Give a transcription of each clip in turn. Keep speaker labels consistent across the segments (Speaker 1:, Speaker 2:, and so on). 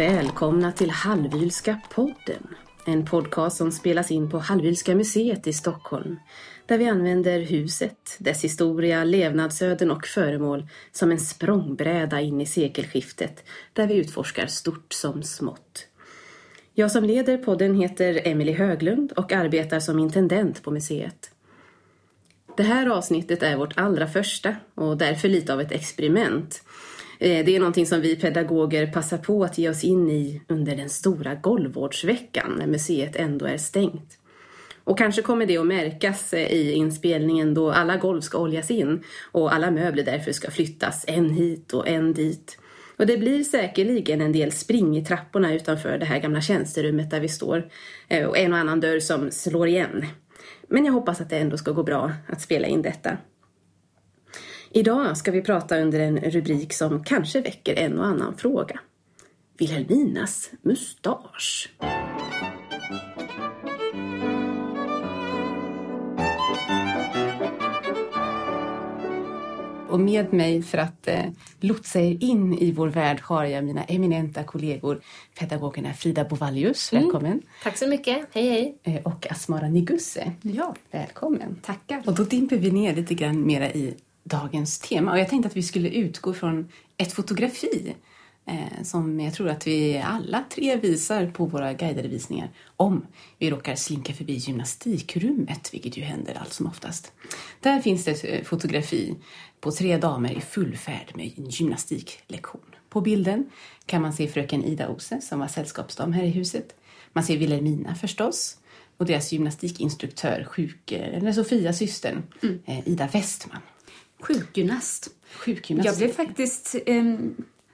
Speaker 1: Välkomna till Hallwylska podden. En podcast som spelas in på Hallwylska museet i Stockholm. Där vi använder huset, dess historia, levnadsöden och föremål som en språngbräda in i sekelskiftet. Där vi utforskar stort som smått. Jag som leder podden heter Emily Höglund och arbetar som intendent på museet. Det här avsnittet är vårt allra första och därför lite av ett experiment. Eh, det är någonting som vi pedagoger passar på att ge oss in i under den stora golvvårdsveckan när museet ändå är stängt. Och kanske kommer det att märkas eh, i inspelningen då alla golv ska oljas in och alla möbler därför ska flyttas en hit och en dit. Och det blir säkerligen en del spring i trapporna utanför det här gamla tjänsterummet där vi står eh, och en och annan dörr som slår igen. Men jag hoppas att det ändå ska gå bra att spela in detta. Idag ska vi prata under en rubrik som kanske väcker en och annan fråga. Vilhelminas mustasch. Och med mig för att eh, lotsa er in i vår värld har jag mina eminenta kollegor pedagogerna Frida Bovallius,
Speaker 2: Mm.
Speaker 1: välkommen,
Speaker 2: Tack så mycket. Hej, hej.
Speaker 1: eh, och Asmara Nigusse,
Speaker 2: Ja,
Speaker 1: välkommen.
Speaker 2: tackar.
Speaker 1: Och då dimper vi ner lite grann mera i dagens tema. Och jag tänkte att vi skulle utgå från ett fotografi eh, som jag tror att vi alla tre visar på våra guidade visningar om vi råkar slinka förbi gymnastikrummet, vilket ju händer allt som oftast. Där finns det ett eh, fotografi på tre damer i full färd med en gymnastiklektion. På bilden kan man se fröken Ida Ose som var sällskapsdam här i huset. Man ser Wilhelmina förstås och deras gymnastikinstruktör, sjuk, eller Sofia, systern, eh, Ida Westman.
Speaker 3: Sjukgymnast.
Speaker 1: Sjukgymnast.
Speaker 3: Jag blev faktiskt eh,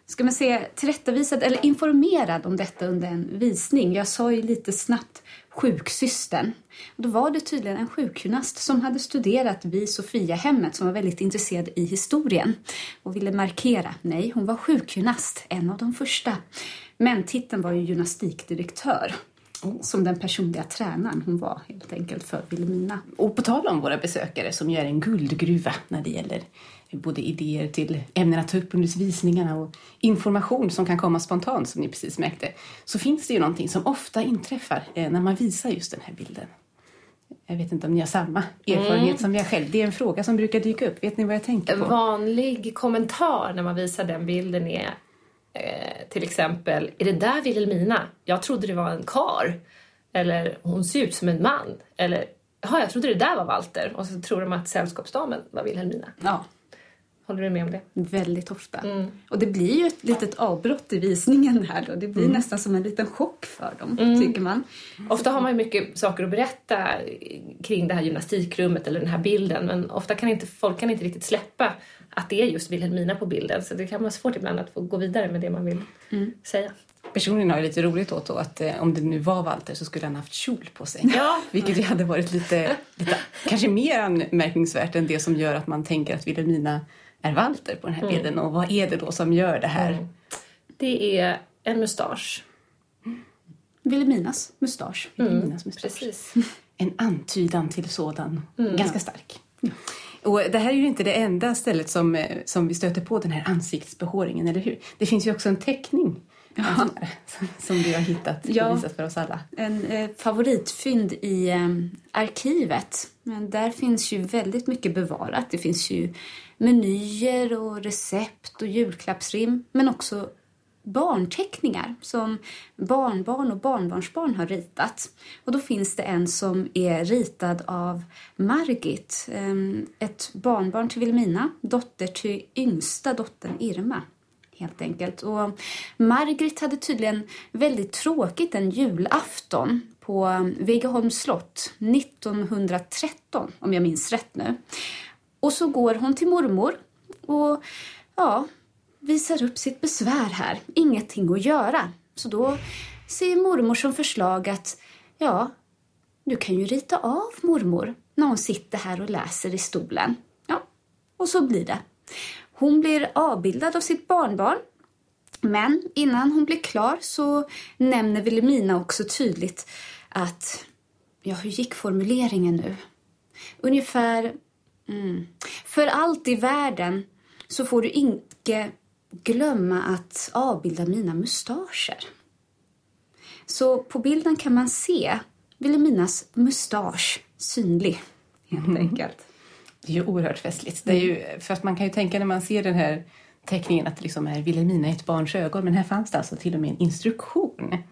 Speaker 3: ska man säga, tillrättavisad eller informerad om detta under en visning. Jag sa ju lite snabbt sjuksystern. Då var det tydligen en sjukgymnast som hade studerat vid Sofiahemmet som var väldigt intresserad i historien och ville markera, nej, hon var sjukgymnast, en av de första. Men titeln var ju gymnastikdirektör. Som den personliga tränaren hon var helt enkelt för Vilhelmina.
Speaker 1: Och på tal om våra besökare som är en guldgruva när det gäller både idéer till ämnen att ta upp under visningarna och information som kan komma spontant som ni precis märkte, så finns det ju någonting som ofta inträffar eh, när man visar just den här bilden. Jag vet inte om ni har samma erfarenhet som jag själv. Det är en fråga som brukar dyka upp. Vet ni vad jag tänker
Speaker 2: En
Speaker 1: på?
Speaker 2: vanlig kommentar när man visar den bilden är eh, till exempel, är det där Vilhelmina? Jag trodde det var en kar. Eller hon ser ut som en man. Eller, jaha, jag trodde det där var Walter. Och så tror de att sällskapsdamen var Vilhelmina.
Speaker 3: Ja,
Speaker 2: Håller du med om det?
Speaker 3: Väldigt ofta. Och det blir ju ett litet avbrott i visningen här då. Det blir nästan som en liten chock för dem, tycker man.
Speaker 2: Ofta har man ju mycket saker att berätta kring det här gymnastikrummet eller den här bilden men ofta kan inte, folk kan inte riktigt släppa att det är just Vilhelmina på bilden så det kan vara svårt ibland att få gå vidare med det man vill säga.
Speaker 1: Personligen har jag lite roligt åt då att eh, om det nu var Walter så skulle han haft kjol på sig.
Speaker 2: Ja.
Speaker 1: Vilket ju hade varit lite, lite kanske mer anmärkningsvärt än det som gör att man tänker att Wilhelmina är Walter på den här bilden. Och vad är det då som gör det här?
Speaker 2: Det är en mustasch.
Speaker 3: Vilhelminas mustasch.
Speaker 1: Wilhelminas mustasch.
Speaker 2: Precis.
Speaker 1: En antydan till sådan. Ganska stark. Och det här är ju inte det enda stället som, eh, som vi stöter på den här ansiktsbehåringen, eller hur? Det finns ju också en teckning ja. som du har hittat och
Speaker 3: Ja.
Speaker 1: visat för oss alla.
Speaker 3: En eh, favoritfynd i eh, arkivet. Men där finns ju väldigt mycket bevarat. Det finns ju menyer och recept och julklappsrim. Men också barnteckningar som barnbarn och barnbarnsbarn har ritat. Och då finns det en som är ritad av Margit, eh, ett barnbarn till Vilhelmina, dotter till yngsta dottern Irma helt enkelt. Och Margrit hade tydligen väldigt tråkigt en julafton på um, Vegaholms slott 1913, om jag minns rätt nu. Och så går hon till mormor och ja, visar upp sitt besvär här. Ingenting att göra. Så då ser mormor som förslag att ja, du kan ju rita av mormor när hon sitter här och läser i stolen. Ja, och så blir det. Hon blir avbildad av sitt barnbarn. Men innan hon blir klar så nämner Vilhelmina också tydligt att, ja hur gick formuleringen nu? Ungefär, mm, för allt i världen så får du inte glömma att avbilda mina mustascher. Så på bilden kan man se Wilhelminas mustasch synlig, helt
Speaker 2: Mm.
Speaker 3: enkelt.
Speaker 1: Det är ju oerhört festligt. Det är ju, för att man kan ju tänka när man ser den här teckningen att det liksom är Vilhelmina i ett barns ögon. Men här fanns det alltså till och med en instruktion.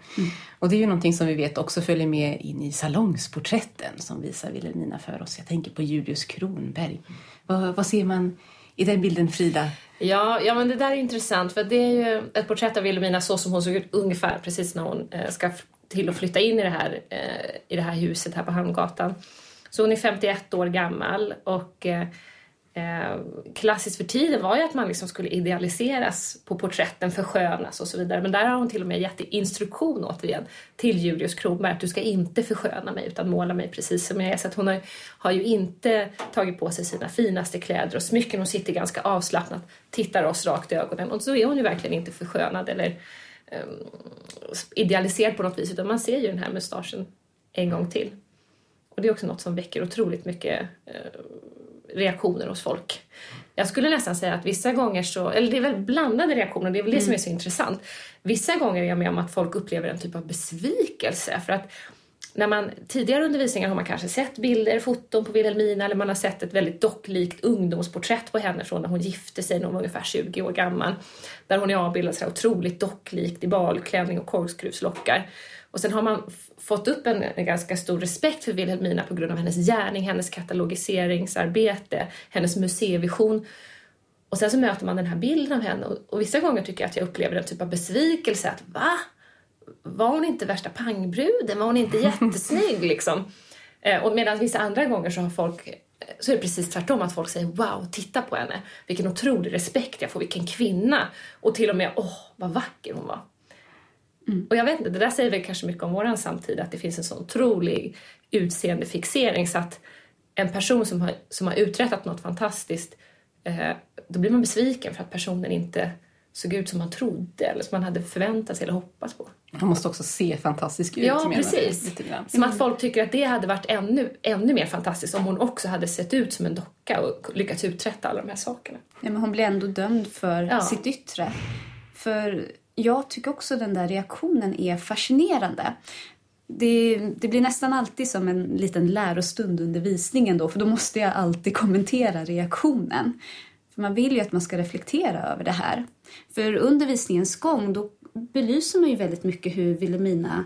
Speaker 1: Och det är ju någonting som vi vet också följer med in i salongsporträtten som visar Vilhelmina för oss. Jag tänker på Julius Kronberg. Vad, vad ser man i den bilden Frida?
Speaker 2: Ja, ja, men det där är intressant för det är ju ett porträtt av Wilhelmina så som hon såg ut ungefär precis när hon eh, ska till att flytta in i det, här, eh, i det här huset här på Hamngatan. Så hon är 51 år gammal och eh, eh, klassiskt för tiden var ju att man liksom skulle idealiseras på porträtten, förskönas och så vidare. Men där har hon till och med gett instruktion återigen till Julius Kronberg att du ska inte försköna mig utan måla mig precis som jag är. Så att hon har, har ju inte tagit på sig sina finaste kläder och smycken. Hon sitter ganska avslappnat, tittar oss rakt i ögonen och så är hon ju verkligen inte förskönad eller um, idealiserad på något vis utan man ser ju den här mustaschen en gång till. Och det är också något som väcker otroligt mycket eh, reaktioner hos folk. Jag skulle nästan säga att vissa gånger så, eller det är väl blandade reaktioner, det är väl det som är så intressant. Vissa gånger är jag med om att folk upplever en typ av besvikelse för att när man tidigare under visningar har man kanske sett bilder, foton på Wilhelmina eller man har sett ett väldigt docklikt ungdomsporträtt på henne från när hon gifte sig när hon var ungefär 20 år gammal. Där hon är avbildad så här otroligt docklikt i balklänning och korkskruvslockar. Och sen har man fått upp en, en ganska stor respekt för Wilhelmina på grund av hennes gärning, hennes katalogiseringsarbete, hennes museivision. Och sen så möter man den här bilden av henne och, och vissa gånger tycker jag att jag upplever en typ av besvikelse att va? Var hon inte värsta pangbruden? Var hon inte jättesnygg liksom? Eh, och medan vissa andra gånger så har folk eh, så är det precis tvärtom, att folk säger wow, titta på henne, vilken otrolig respekt jag får, vilken kvinna! Och till och med åh, vad vacker hon var. Och jag vet inte, det där säger väl kanske mycket om våran samtid, att det finns en sån otrolig utseendefixering så att en person som har, som har uträttat något fantastiskt, eh, då blir man besviken för att personen inte såg ut som man trodde eller som man hade förväntat sig eller hoppats på.
Speaker 1: Han måste också se fantastisk ut.
Speaker 2: Ja, precis.
Speaker 1: lite grann.
Speaker 2: Som att folk tycker att det hade varit ännu, ännu mer fantastiskt om hon också hade sett ut som en docka och lyckats uträtta alla de här sakerna.
Speaker 3: Ja, men hon blir ändå dömd för
Speaker 2: Ja.
Speaker 3: sitt yttre. För jag tycker också den där reaktionen är fascinerande. Det, det blir nästan alltid som en liten lärostund under visningen då, för då måste jag alltid kommentera reaktionen. För man vill ju att man ska reflektera över det här. För under visningens gång då belyser man ju väldigt mycket hur Wilhelmina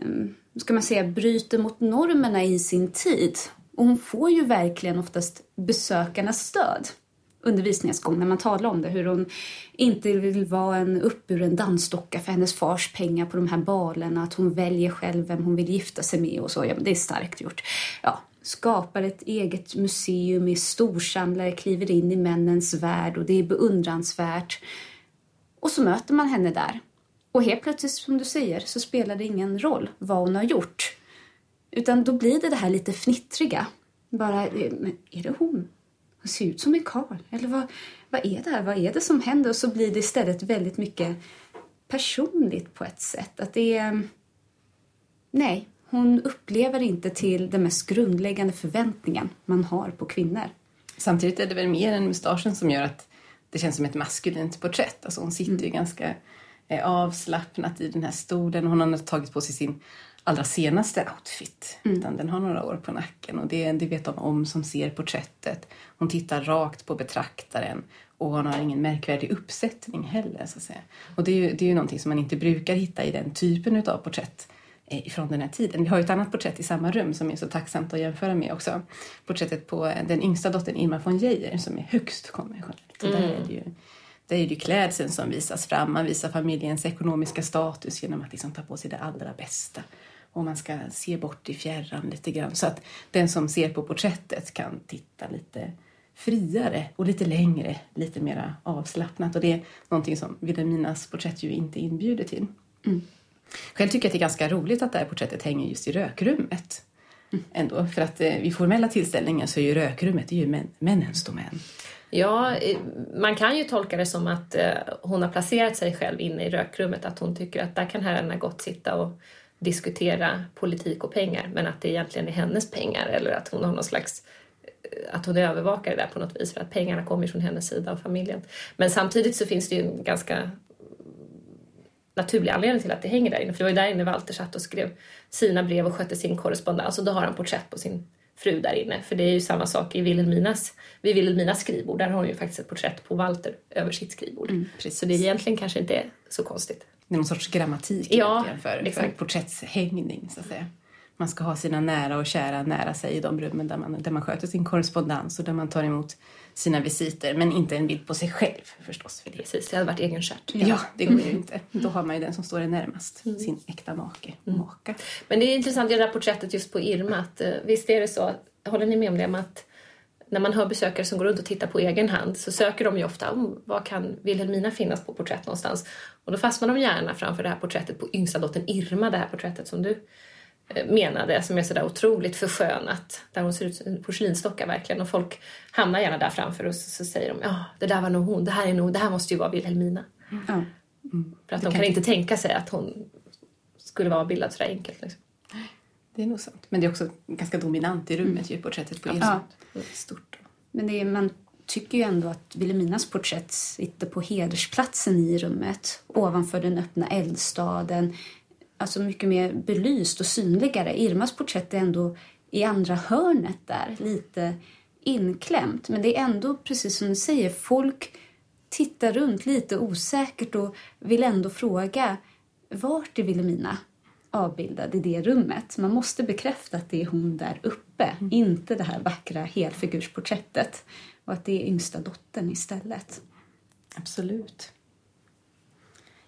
Speaker 3: ehm, ska man säga, bryter mot normerna i sin tid. Och hon får ju verkligen oftast besökarnas stöd undervisningens gång när man talar om det. Hur hon inte vill vara en uppburen dansdocka för hennes fars pengar på de här balerna. Att hon väljer själv vem hon vill gifta sig med och så. Ja, men det är starkt gjort. Ja, skapar ett eget museum, är storsamlare, kliver in i männens värld och det är beundransvärt. Och så möter man henne där. Och helt plötsligt, som du säger, så spelar det ingen roll vad hon har gjort. Utan då blir det det här lite fnittriga. Bara, eh, men är det hon? Hon ser ut som en karl. Eller vad, vad är det här? Vad är det som händer? Och så blir det istället väldigt mycket personligt på ett sätt. Att det är... Nej, hon upplever inte till den mest grundläggande förväntningen man har på kvinnor.
Speaker 1: Samtidigt är det väl mer än mustaschen som gör att det känns som ett maskulint porträtt. Alltså hon sitter
Speaker 2: Mm.
Speaker 1: ju ganska eh, avslappnat i den här stolen. Hon har tagit på sig sin allra senaste outfit.
Speaker 2: Mm.
Speaker 1: Utan den har några år på nacken och det, det vet de om som ser porträttet. Hon tittar rakt på betraktaren och hon har ingen märkvärdig uppsättning heller. Så att säga. Och det är, ju, det är ju någonting som man inte brukar hitta i den typen av porträtt eh, från den här tiden. Vi har ju ett annat porträtt i samma rum som är så tacksamt att jämföra med också. Porträttet på den yngsta dottern Irma von Geijer som är högst konventionellt. Och Där är det ju där är det ju klädseln som visas fram. Man visar familjens ekonomiska status genom att liksom ta på sig det allra bästa. Och man ska se bort i fjärran lite grann. Så att den som ser på porträttet kan titta lite friare och lite längre, lite mer avslappnat. Och det är någonting som Wilhelminas porträtt ju inte inbjuder till. Själv tycker jag att det är ganska roligt att det här porträttet hänger just i rökrummet. Ändå, för att eh, vid formella tillställningar så är ju rökrummet det är ju män, männens domän.
Speaker 2: Ja, eh, man kan ju tolka det som att eh, hon har placerat sig själv inne i rökrummet, att hon tycker att där kan herrarna gott sitta och diskutera politik och pengar, men att det egentligen är hennes pengar eller att hon har någon slags eh, att hon är övervakare där på något vis för att pengarna kommer från hennes sida av familjen. Men samtidigt så finns det ju en ganska naturlig anledning till att det hänger där inne. För det var ju där inne Walter satt och skrev sina brev och skötte sin korrespondens. Och då har han porträtt på sin fru där inne. För det är ju samma sak i Wilhelminas, vid Wilhelminas skrivbord. Där har hon ju faktiskt ett porträtt på Walter över sitt skrivbord.
Speaker 1: Mm,
Speaker 2: så det egentligen kanske inte är så konstigt.
Speaker 1: Det är någon sorts grammatik
Speaker 2: Ja,
Speaker 1: för, för porträttshängning så att säga. Man ska ha sina nära och kära nära sig i de rummen där man, där man sköter sin korrespondens och där man tar emot sina visiter. Men inte en bild på sig själv förstås. För det.
Speaker 2: Precis, det hade varit egenkärt.
Speaker 1: Ja, det går ju inte. Då har man ju den som står en närmast,
Speaker 2: Mm.
Speaker 1: sin äkta make, maka.
Speaker 2: Men det är intressant i det där porträttet just på Irma. Att, eh, visst är det så, håller ni med om det? Att när man hör besökare som går runt och tittar på egen hand så söker de ju ofta om var kan Wilhelmina finnas på porträtt någonstans. Och då fastnar de gärna framför det här porträttet på yngsta dottern Irma, det här porträttet som du eh, menade, som är sådär otroligt förskönat. Där hon ser ut som en porslinsdocka verkligen. Och folk hamnar gärna där framför och så, så säger de ja, det där var nog hon, det här, är nog, det här måste ju vara Wilhelmina.
Speaker 3: Ja.
Speaker 2: För att de kan inte tänka sig att hon skulle vara bildad sådär enkelt. Liksom.
Speaker 1: Det är nog sant. Men det är också ganska dominant i rummet, ju porträttet på Irma. Stort.
Speaker 3: Men det är, man tycker ju ändå att Vilhelminas porträtt sitter på hedersplatsen i rummet ovanför den öppna eldstaden. Alltså mycket mer belyst och synligare. Irmas porträtt är ändå i andra hörnet där, lite inklämt. Men det är ändå, precis som du säger, folk tittar runt lite osäkert och vill ändå fråga vart är Vilhelmina avbildad i det rummet? Man måste bekräfta att det är hon där uppe, inte det här vackra helfigursporträttet. Och att det är yngsta dottern istället.
Speaker 1: Absolut.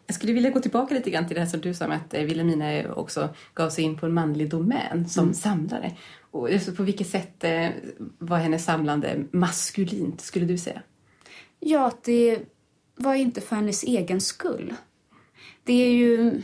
Speaker 1: Jag skulle vilja gå tillbaka lite grann till det här som du sa med att eh, Wilhelmina också gav sig in på en manlig domän som samlare. Och just på vilket sätt eh, var hennes samlande maskulint, skulle du säga?
Speaker 3: Ja, att det var inte för hennes egen skull. Det är ju...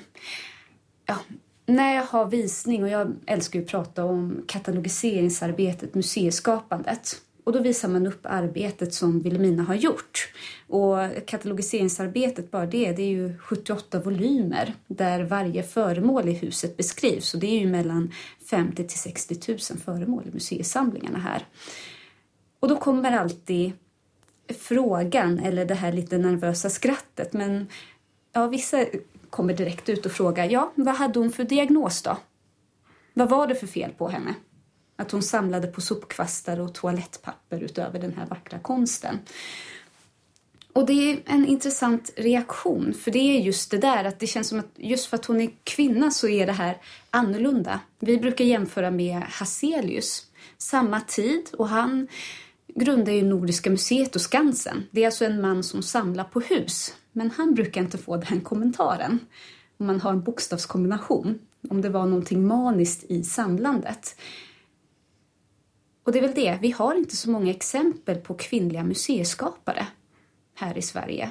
Speaker 3: Ja, när jag har visning, och jag älskar att prata om katalogiseringsarbetet, museiskapandet. Och då visar man upp arbetet som Wilhelmina har gjort. Och katalogiseringsarbetet, bara det, det är ju 78 volymer där varje föremål i huset beskrivs. Och det är ju mellan 50 till 60 000 föremål i museisamlingarna här. Och då kommer alltid frågan, eller det här lite nervösa skrattet. Men ja, vissa kommer direkt ut och frågar, ja, vad hade hon för diagnos då? Vad var det för fel på henne? Att hon samlade på sopkvastar och toalettpapper utöver den här vackra konsten. Och det är en intressant reaktion, för det är just det där att det känns som att just för att hon är kvinna så är det här annorlunda. Vi brukar jämföra med Hazelius, samma tid och han grundar ju Nordiska museet och Skansen. Det är alltså en man som samlar på hus, men han brukar inte få den kommentaren. Om man har en bokstavskombination, om det var någonting maniskt i samlandet. Och det är väl det, vi har inte så många exempel på kvinnliga museiskapare här i Sverige.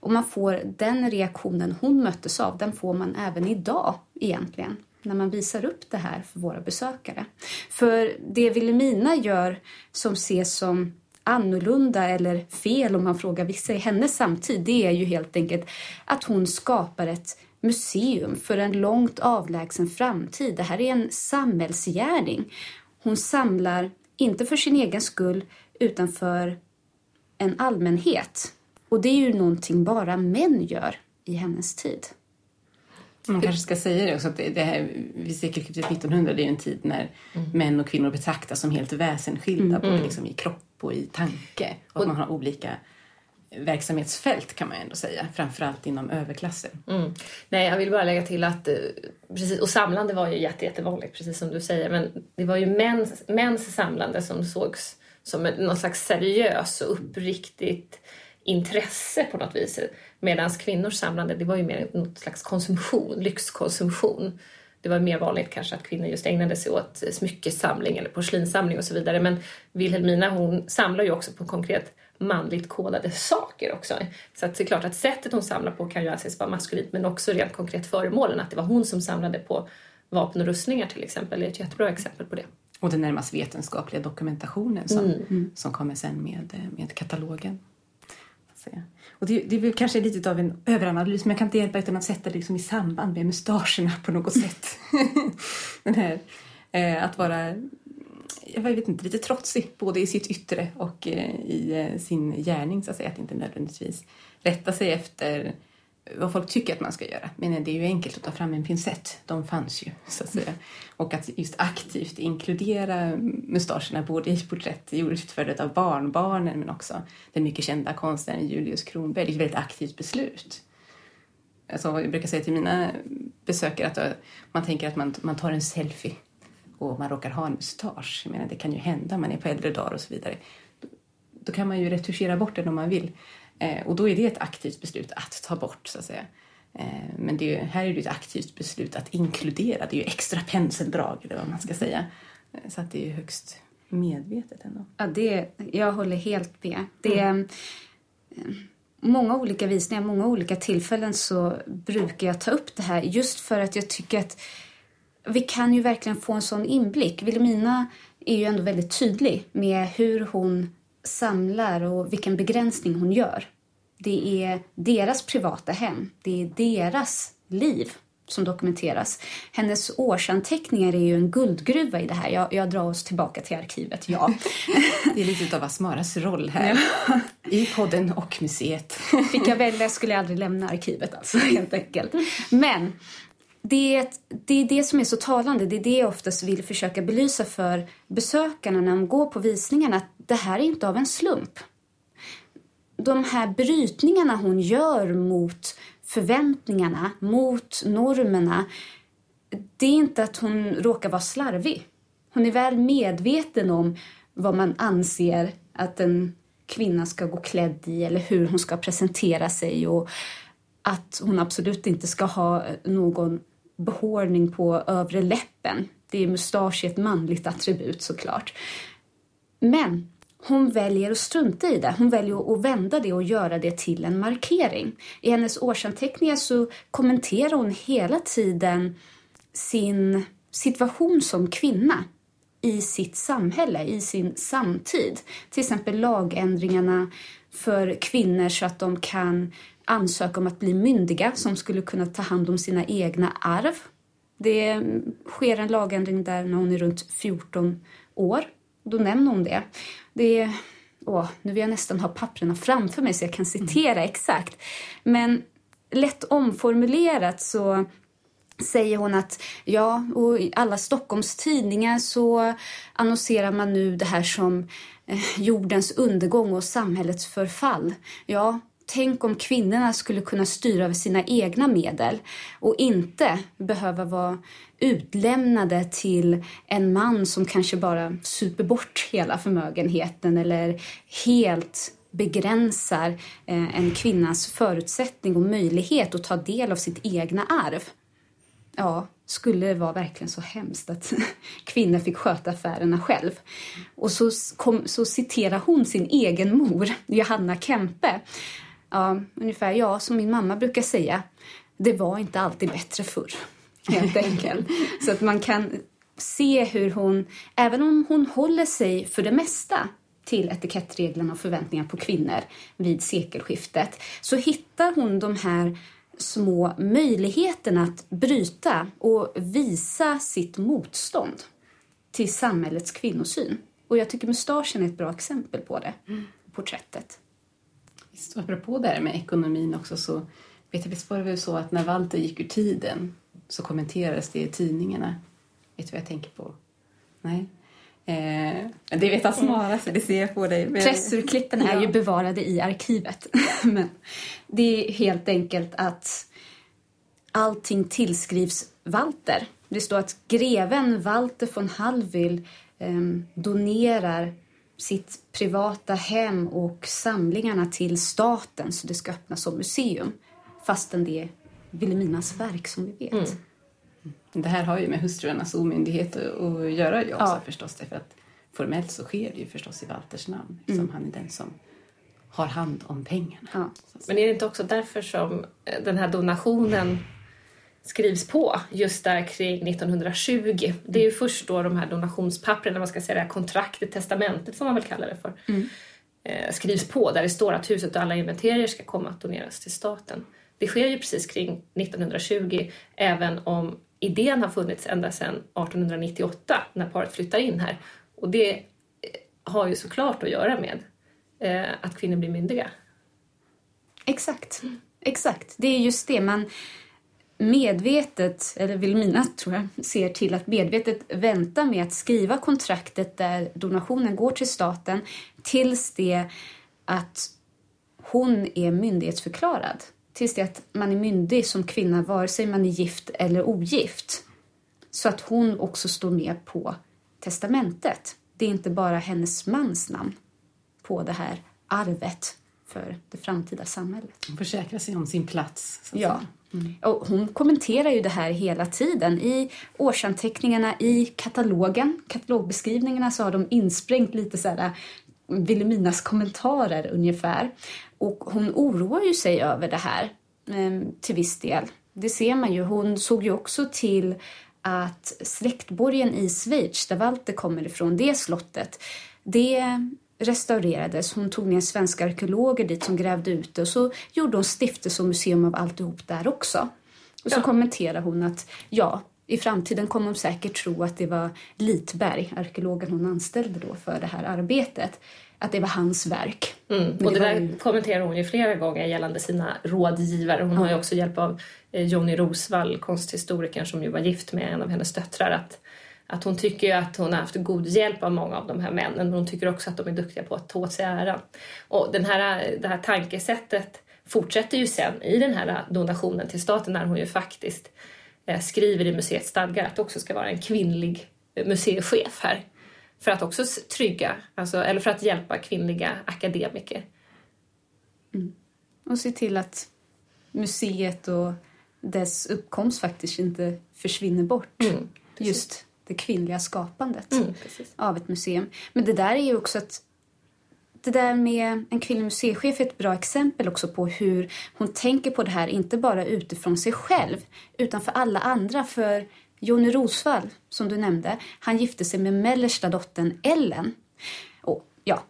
Speaker 3: Och man får den reaktionen hon möttes av, den får man även idag egentligen när man visar upp det här för våra besökare. För det Vilhelmina gör som ses som annorlunda eller fel om man frågar vissa i hennes samtid, det är ju helt enkelt att hon skapar ett museum för en långt avlägsen framtid. Det här är en samhällsgärning. Hon samlar, inte för sin egen skull, utan för en allmänhet. Och det är ju någonting bara män gör i hennes tid.
Speaker 1: Man kanske ska säga det också, att det, här vid sekelskiftet 1900 det är ju en tid när män och kvinnor betraktas som helt väsensskilda både liksom i kropp och i tanke. Och att man har olika verksamhetsfält kan man ändå säga, framförallt inom överklassen.
Speaker 2: Mm. Nej, jag vill bara lägga till att eh, precis, och samlande var ju jätte, jättevanligt, precis som du säger. Men det var ju mäns, mäns samlande som sågs som en, någon slags seriös och uppriktigt intresse på något vis. Medan kvinnors samlande, det var ju mer något slags konsumtion, lyxkonsumtion. Det var mer vanligt kanske att kvinnor just ägnade sig åt smyckessamling eller porslinssamling och så vidare. Men Wilhelmina hon samlar ju också på konkret manligt kodade saker också. Så att det är klart att sättet hon samlar på kan ju anses vara maskulint men också rent konkret föremålen. Att det var hon som samlade på vapen och rustningar till exempel är ett jättebra exempel på det.
Speaker 1: Och den närmast vetenskapliga dokumentationen som, som kommer sen med, med katalogen. Så, och det, det är väl kanske lite av en överanalys men jag kan inte hjälpa utan att sätta det liksom i samband med mustascherna på något sätt. den här, eh, att vara jag vet inte, lite trotsig både i sitt yttre och eh, i eh, sin gärning så att säga. Att inte nödvändigtvis rätta sig efter vad folk tycker att man ska göra. Men det är ju enkelt att ta fram en pincett. De fanns ju, så att säga. Och att just aktivt inkludera mustascherna både i porträtt utförda av barnbarnen men också den mycket kända konstnären Julius Kronberg. Det är ett väldigt aktivt beslut. Alltså, jag brukar säga till mina besökare att eh, man tänker att man, man tar en selfie och man råkar ha en mustasch. Jag menar, det kan ju hända, man är på äldre dagar och så vidare. Då, då kan man ju retuschera bort den om man vill. Eh, och då är det ett aktivt beslut att ta bort, så att säga. Eh, men det är, här är det ett aktivt beslut att inkludera. Det är ju extra penseldrag, eller vad man ska säga. Eh, så att det är högst medvetet ändå.
Speaker 3: Ja, det, jag håller helt med. Det är många olika visningar, många olika tillfällen så brukar jag ta upp det här just för att jag tycker att vi kan ju verkligen få en sån inblick. Wilhelmina är ju ändå väldigt tydlig med hur hon samlar och vilken begränsning hon gör. Det är deras privata hem, det är deras liv som dokumenteras. Hennes årsanteckningar är ju en guldgruva i det här. Jag, jag drar oss tillbaka till arkivet, ja.
Speaker 1: det är lite av Asmaras roll här ja. i podden och museet.
Speaker 3: Fick jag välja skulle jag aldrig lämna arkivet alltså, helt enkelt. Men det är, det är det som är så talande. Det är det jag oftast vill försöka belysa för besökarna när de går på visningarna. Att det här är inte av en slump. De här brytningarna hon gör mot förväntningarna, mot normerna. Det är inte att hon råkar vara slarvig. Hon är väl medveten om vad man anser att en kvinna ska gå klädd i eller hur hon ska presentera sig och att hon absolut inte ska ha någon behårning på övre läppen. Det är mustasch ett manligt attribut såklart. Men hon väljer att strunta i det. Hon väljer att vända det och göra det till en markering. I hennes årsanteckningar så kommenterar hon hela tiden sin situation som kvinna i sitt samhälle, i sin samtid. Till exempel lagändringarna för kvinnor så att de kan ansöka om att bli myndiga som skulle kunna ta hand om sina egna arv. Det sker en lagändring där när hon är runt 14 år. Då nämner hon det. det är, åh, nu vill jag nästan ha papperna framför mig så jag kan citera mm. exakt. Men lätt omformulerat så säger hon att ja, och i alla Stockholms tidningar så annonserar man nu det här som eh, jordens undergång och samhällets förfall. Ja, Tänk om kvinnorna skulle kunna styra över sina egna medel och inte behöva vara utlämnade till en man som kanske bara super bort hela förmögenheten eller helt begränsar eh, en kvinnas förutsättning och möjlighet att ta del av sitt egna arv. Ja, skulle det vara verkligen så hemskt att kvinnor fick sköta affärerna själv? Och så, kom, så citerar hon sin egen mor, Johanna Kempe, Ja, ungefär ja, som min mamma brukar säga. Det var inte alltid bättre förr, helt enkelt. Så att man kan se hur hon, även om hon håller sig för det mesta till etikettreglerna och förväntningar på kvinnor vid sekelskiftet så hittar hon de här små möjligheterna att bryta och visa sitt motstånd till samhällets kvinnosyn. Och jag tycker mustaschen är ett bra exempel på det, mm. porträttet.
Speaker 1: Visst, apropå det här med ekonomin också så vet jag, visst var det väl så att när Walter gick ur tiden så kommenterades det i tidningarna. Vet du vad jag tänker på? Nej. Eh, det vet Asmara, så det ser jag på dig.
Speaker 3: Men... Pressurklippen är ja. ju bevarade i arkivet. Men det är helt enkelt att allting tillskrivs Walter. Det står att greven Walter von Hallwyl eh, donerar sitt privata hem och samlingarna till staten så det ska öppnas som museum. Fastän det är Vilhelminas verk som vi vet. Mm.
Speaker 1: Det här har ju med hustrurnas omyndighet att göra ju också ja. förstås. Därför att formellt så sker det ju förstås i Walters namn. Mm. han är den som har hand om pengarna. Ja.
Speaker 2: Men är det inte också därför som den här donationen skrivs på just där kring 1920. Det är ju först då de här donationspappren, man ska säga det här kontraktet, testamentet får man väl kalla det för, mm. eh, skrivs på där det står att huset och alla inventerier ska komma att doneras till staten. Det sker ju precis kring 1920 även om idén har funnits ända sedan 1898 när paret flyttar in här. Och det eh, har ju såklart att göra med eh, att kvinnor blir myndiga.
Speaker 3: Exakt. Exakt, det är just det. Man medvetet, eller Vilhelmina tror jag, ser till att medvetet vänta med att skriva kontraktet där donationen går till staten tills det att hon är myndighetsförklarad. Tills det att man är myndig som kvinna, vare sig man är gift eller ogift. Så att hon också står med på testamentet. Det är inte bara hennes mans namn på det här arvet för det framtida samhället.
Speaker 1: Hon försäkrar sig om sin plats. Så
Speaker 3: ja. Mm. Och hon kommenterar ju det här hela tiden. I årsanteckningarna, i katalogen, katalogbeskrivningarna så har de insprängt lite så här Vilhelminas kommentarer ungefär. Och hon oroar ju sig över det här eh, till viss del. Det ser man ju. Hon såg ju också till att släktborgen i Schweiz, där Walter kommer ifrån, det slottet, det restaurerades. Hon tog ner svenska arkeologer dit som grävde ut det och så gjorde hon stiftelse och museum av alltihop där också. Och så ja. kommenterar hon att ja, i framtiden kommer de säkert tro att det var Litberg, arkeologen hon anställde då för det här arbetet, att det var hans verk.
Speaker 2: Mm. Och det, där ju... kommenterar hon ju flera gånger gällande sina rådgivare. Hon ja. har ju också hjälp av eh, Joni Rosvall, konsthistorikern som ju var gift med en av hennes döttrar, att att hon tycker att hon har haft god hjälp av många av de här männen men hon tycker också att de är duktiga på att ta åt sig äran. Och den här, det här tankesättet fortsätter ju sen i den här donationen till staten när hon ju faktiskt eh, skriver i museets stadgar att det också ska vara en kvinnlig museichef här. För att också trygga, alltså, eller för att hjälpa kvinnliga akademiker.
Speaker 3: Mm. Och se till att museet och dess uppkomst faktiskt inte försvinner bort. Mm, Just det kvinnliga skapandet mm, av ett museum. Men det där är ju också att det där med en kvinnlig museichef är ett bra exempel också på hur hon tänker på det här, inte bara utifrån sig själv, utan för alla andra. För Jonny Rosvall, som du nämnde, han gifte sig med mellersta dottern Ellen. Och ja,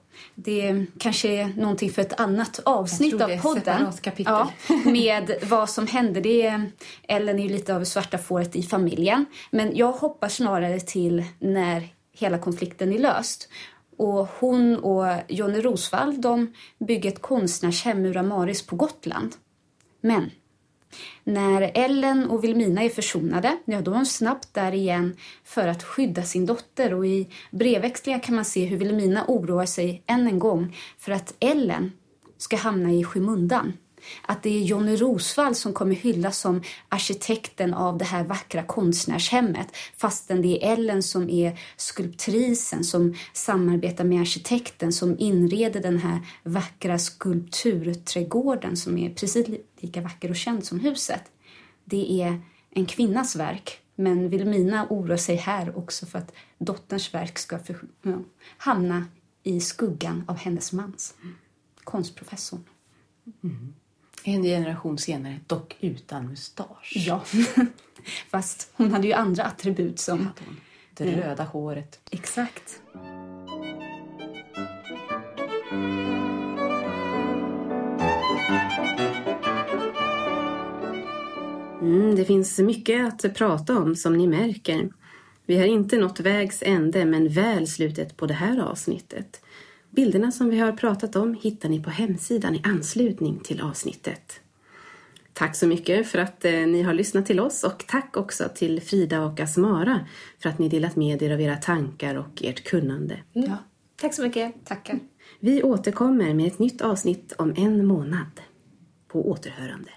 Speaker 3: det kanske är någonting för ett annat avsnitt av podden. Ja, med vad som hände. Det är, Ellen är ju lite av svarta fåret i familjen. Men jag hoppas snarare till när hela konflikten är löst. Och hon och Jonny Rosvall de bygger ett konstnärshem, Uramaris, på Gotland. Men när Ellen och Vilmina är försonade, ja, då är hon snabbt där igen för att skydda sin dotter och i brevväxlingar kan man se hur Vilmina oroar sig än en gång för att Ellen ska hamna i skymundan. Att det är Jonny Rosvall som kommer hyllas som arkitekten av det här vackra konstnärshemmet fastän det är Ellen som är skulptrisen som samarbetar med arkitekten som inreder den här vackra skulpturträdgården som är precis lika vacker och känd som huset. Det är en kvinnas verk men Vilmina oroar sig här också för att dotterns verk ska för, ja, hamna i skuggan av hennes mans, konstprofessorn.
Speaker 1: Mm. En generation senare, dock utan mustasch.
Speaker 3: Ja, fast hon hade ju andra attribut som...
Speaker 1: Det röda håret.
Speaker 3: Exakt.
Speaker 4: Mm, det finns mycket att prata om som ni märker. Vi har inte nått vägs ände men väl slutet på det här avsnittet. Bilderna som vi har pratat om hittar ni på hemsidan i anslutning till avsnittet. Tack så mycket för att eh, ni har lyssnat till oss och tack också till Frida och Asmara för att ni delat med er av era tankar och ert kunnande.
Speaker 2: Mm. Ja. Tack så mycket.
Speaker 3: Tackar.
Speaker 4: Vi återkommer med ett nytt avsnitt om en månad. På återhörande.